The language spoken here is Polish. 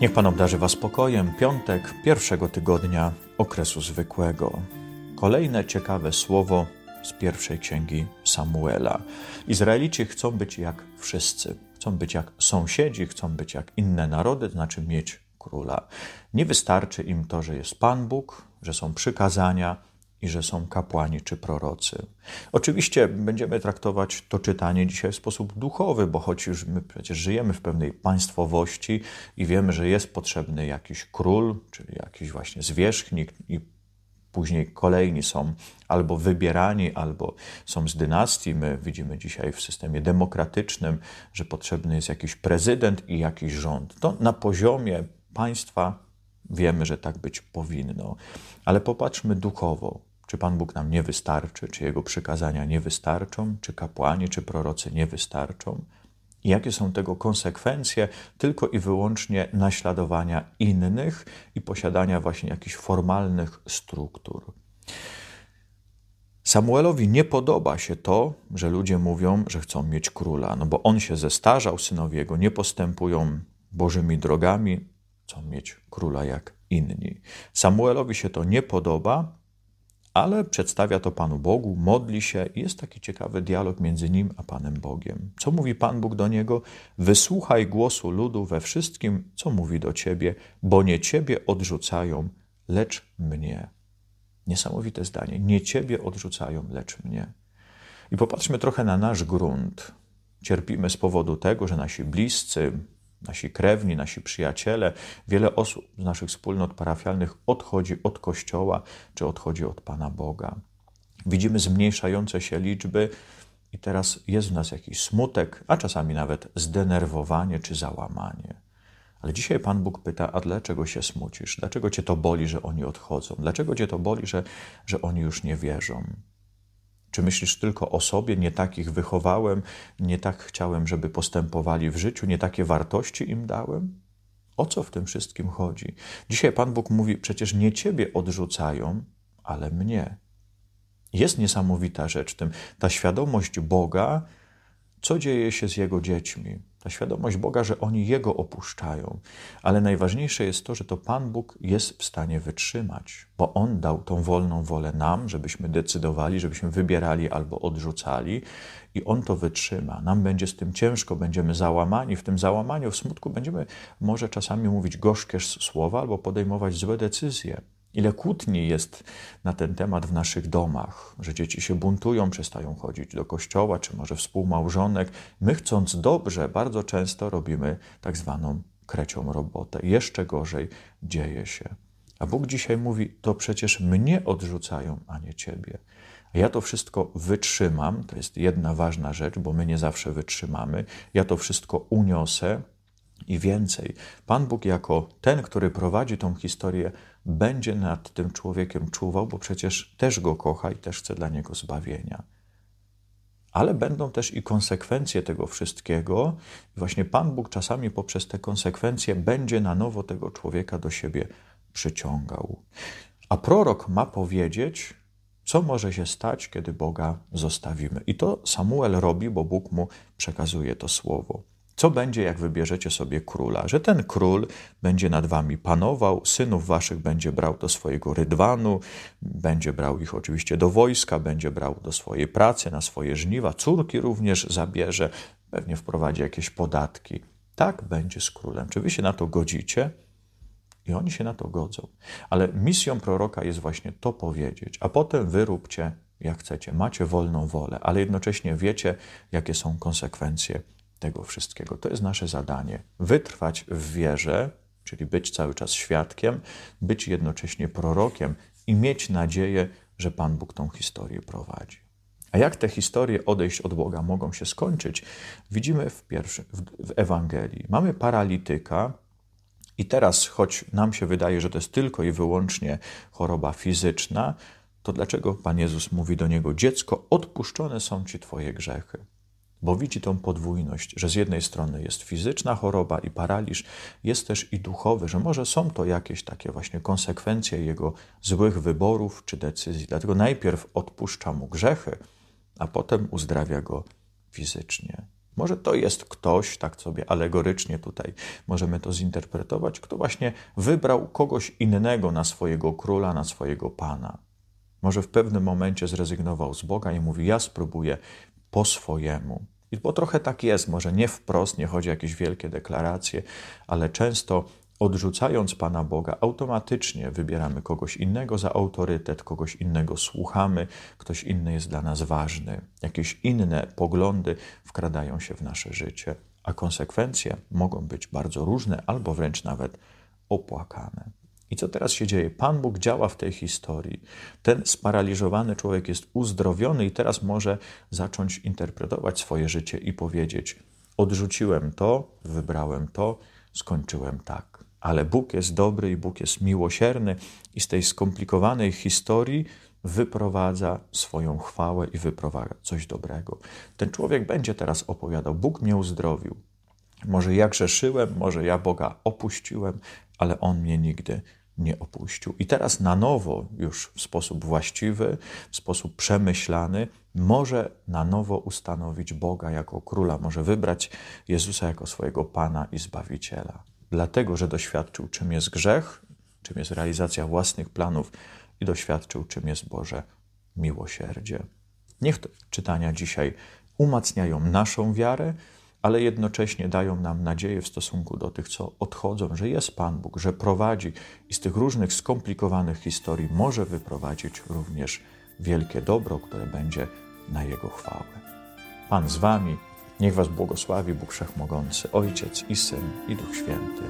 Niech Pan obdarzy Was spokojem. Piątek pierwszego tygodnia okresu zwykłego. Kolejne ciekawe słowo z pierwszej księgi Samuela. Izraelici chcą być jak wszyscy. Chcą być jak sąsiedzi, chcą być jak inne narody, to znaczy mieć króla. Nie wystarczy im to, że jest Pan Bóg, że są przykazania, i że są kapłani czy prorocy. Oczywiście będziemy traktować to czytanie dzisiaj w sposób duchowy, bo choć już my przecież żyjemy w pewnej państwowości i wiemy, że jest potrzebny jakiś król, czyli jakiś właśnie zwierzchnik i później kolejni są albo wybierani, albo są z dynastii. My widzimy dzisiaj w systemie demokratycznym, że potrzebny jest jakiś prezydent i jakiś rząd. To na poziomie państwa wiemy, że tak być powinno. Ale popatrzmy duchowo. Czy Pan Bóg nam nie wystarczy, czy Jego przykazania nie wystarczą, czy kapłani, czy prorocy nie wystarczą? I jakie są tego konsekwencje tylko i wyłącznie naśladowania innych i posiadania właśnie jakichś formalnych struktur? Samuelowi nie podoba się to, że ludzie mówią, że chcą mieć króla, no bo on się zestarzał, synowie jego nie postępują bożymi drogami, chcą mieć króla jak inni. Samuelowi się to nie podoba, ale przedstawia to Panu Bogu, modli się i jest taki ciekawy dialog między nim a Panem Bogiem. Co mówi Pan Bóg do niego? Wysłuchaj głosu ludu we wszystkim, co mówi do ciebie, bo nie ciebie odrzucają, lecz mnie. Niesamowite zdanie. Nie ciebie odrzucają, lecz mnie. I popatrzmy trochę na nasz grunt. Cierpimy z powodu tego, że nasi bliscy, nasi krewni, nasi przyjaciele, wiele osób z naszych wspólnot parafialnych odchodzi od Kościoła czy odchodzi od Pana Boga. Widzimy zmniejszające się liczby i teraz jest w nas jakiś smutek, a czasami nawet zdenerwowanie czy załamanie. Ale dzisiaj Pan Bóg pyta, a dlaczego się smucisz? Dlaczego cię to boli, że oni odchodzą? Dlaczego cię to boli, że, że oni już nie wierzą? Czy myślisz tylko o sobie, nie takich wychowałem, nie tak chciałem, żeby postępowali w życiu, nie takie wartości im dałem? O co w tym wszystkim chodzi? Dzisiaj Pan Bóg mówi: przecież nie ciebie odrzucają, ale mnie. Jest niesamowita rzecz w tym, ta świadomość Boga, co dzieje się z Jego dziećmi, ta świadomość Boga, że oni Jego opuszczają. Ale najważniejsze jest to, że to Pan Bóg jest w stanie wytrzymać, bo On dał tą wolną wolę nam, żebyśmy decydowali, żebyśmy wybierali albo odrzucali, i On to wytrzyma. Nam będzie z tym ciężko, będziemy załamani. W tym załamaniu, w smutku będziemy może czasami mówić gorzkie słowa albo podejmować złe decyzje. Ile kłótni jest na ten temat w naszych domach, że dzieci się buntują, przestają chodzić do kościoła, czy może współmałżonek. My, chcąc dobrze, bardzo często robimy tak zwaną krecią robotę. Jeszcze gorzej dzieje się. A Bóg dzisiaj mówi: To przecież mnie odrzucają, a nie ciebie. A ja to wszystko wytrzymam. To jest jedna ważna rzecz, bo my nie zawsze wytrzymamy. Ja to wszystko uniosę i więcej. Pan Bóg, jako ten, który prowadzi tą historię, będzie nad tym człowiekiem czuwał, bo przecież też go kocha i też chce dla niego zbawienia. Ale będą też i konsekwencje tego wszystkiego. Właśnie Pan Bóg czasami poprzez te konsekwencje będzie na nowo tego człowieka do siebie przyciągał. A prorok ma powiedzieć, co może się stać, kiedy Boga zostawimy. I to Samuel robi, bo Bóg mu przekazuje to słowo. Co będzie, jak wybierzecie sobie króla? Że ten król będzie nad wami panował, synów waszych będzie brał do swojego rydwanu, będzie brał ich oczywiście do wojska, będzie brał do swojej pracy, na swoje żniwa, córki również zabierze, pewnie wprowadzi jakieś podatki. Tak będzie z królem. Czy wy się na to godzicie? I oni się na to godzą. Ale misją proroka jest właśnie to powiedzieć, a potem wyróbcie jak chcecie. Macie wolną wolę, ale jednocześnie wiecie, jakie są konsekwencje tego wszystkiego. To jest nasze zadanie. Wytrwać w wierze, czyli być cały czas świadkiem, być jednocześnie prorokiem i mieć nadzieję, że Pan Bóg tą historię prowadzi. A jak te historie odejść od Boga mogą się skończyć, widzimy w, pierwszym, w Ewangelii. Mamy paralityka, i teraz, choć nam się wydaje, że to jest tylko i wyłącznie choroba fizyczna, to dlaczego Pan Jezus mówi do niego: Dziecko, odpuszczone są ci Twoje grzechy? Bo widzi tą podwójność, że z jednej strony jest fizyczna choroba i paraliż, jest też i duchowy, że może są to jakieś takie właśnie konsekwencje jego złych wyborów czy decyzji. Dlatego najpierw odpuszcza mu grzechy, a potem uzdrawia go fizycznie. Może to jest ktoś, tak sobie alegorycznie tutaj możemy to zinterpretować, kto właśnie wybrał kogoś innego na swojego króla, na swojego pana. Może w pewnym momencie zrezygnował z Boga i mówi: Ja spróbuję po swojemu. I bo trochę tak jest, może nie wprost, nie chodzi o jakieś wielkie deklaracje, ale często odrzucając Pana Boga, automatycznie wybieramy kogoś innego za autorytet, kogoś innego słuchamy, ktoś inny jest dla nas ważny, jakieś inne poglądy wkradają się w nasze życie, a konsekwencje mogą być bardzo różne albo wręcz nawet opłakane. I co teraz się dzieje? Pan Bóg działa w tej historii. Ten sparaliżowany człowiek jest uzdrowiony i teraz może zacząć interpretować swoje życie i powiedzieć: Odrzuciłem to, wybrałem to, skończyłem tak. Ale Bóg jest dobry i Bóg jest miłosierny, i z tej skomplikowanej historii wyprowadza swoją chwałę i wyprowadza coś dobrego. Ten człowiek będzie teraz opowiadał: Bóg mnie uzdrowił. Może ja grzeszyłem, może ja Boga opuściłem, ale On mnie nigdy nie opuścił. I teraz na nowo, już w sposób właściwy, w sposób przemyślany, może na nowo ustanowić Boga jako króla, może wybrać Jezusa jako swojego Pana i Zbawiciela. Dlatego, że doświadczył, czym jest grzech, czym jest realizacja własnych planów i doświadczył, czym jest Boże miłosierdzie. Niech czytania dzisiaj umacniają naszą wiarę, ale jednocześnie dają nam nadzieję w stosunku do tych, co odchodzą, że jest Pan Bóg, że prowadzi i z tych różnych skomplikowanych historii może wyprowadzić również wielkie dobro, które będzie na Jego chwałę. Pan z Wami, niech Was błogosławi Bóg Wszechmogący, Ojciec i Syn i Duch Święty.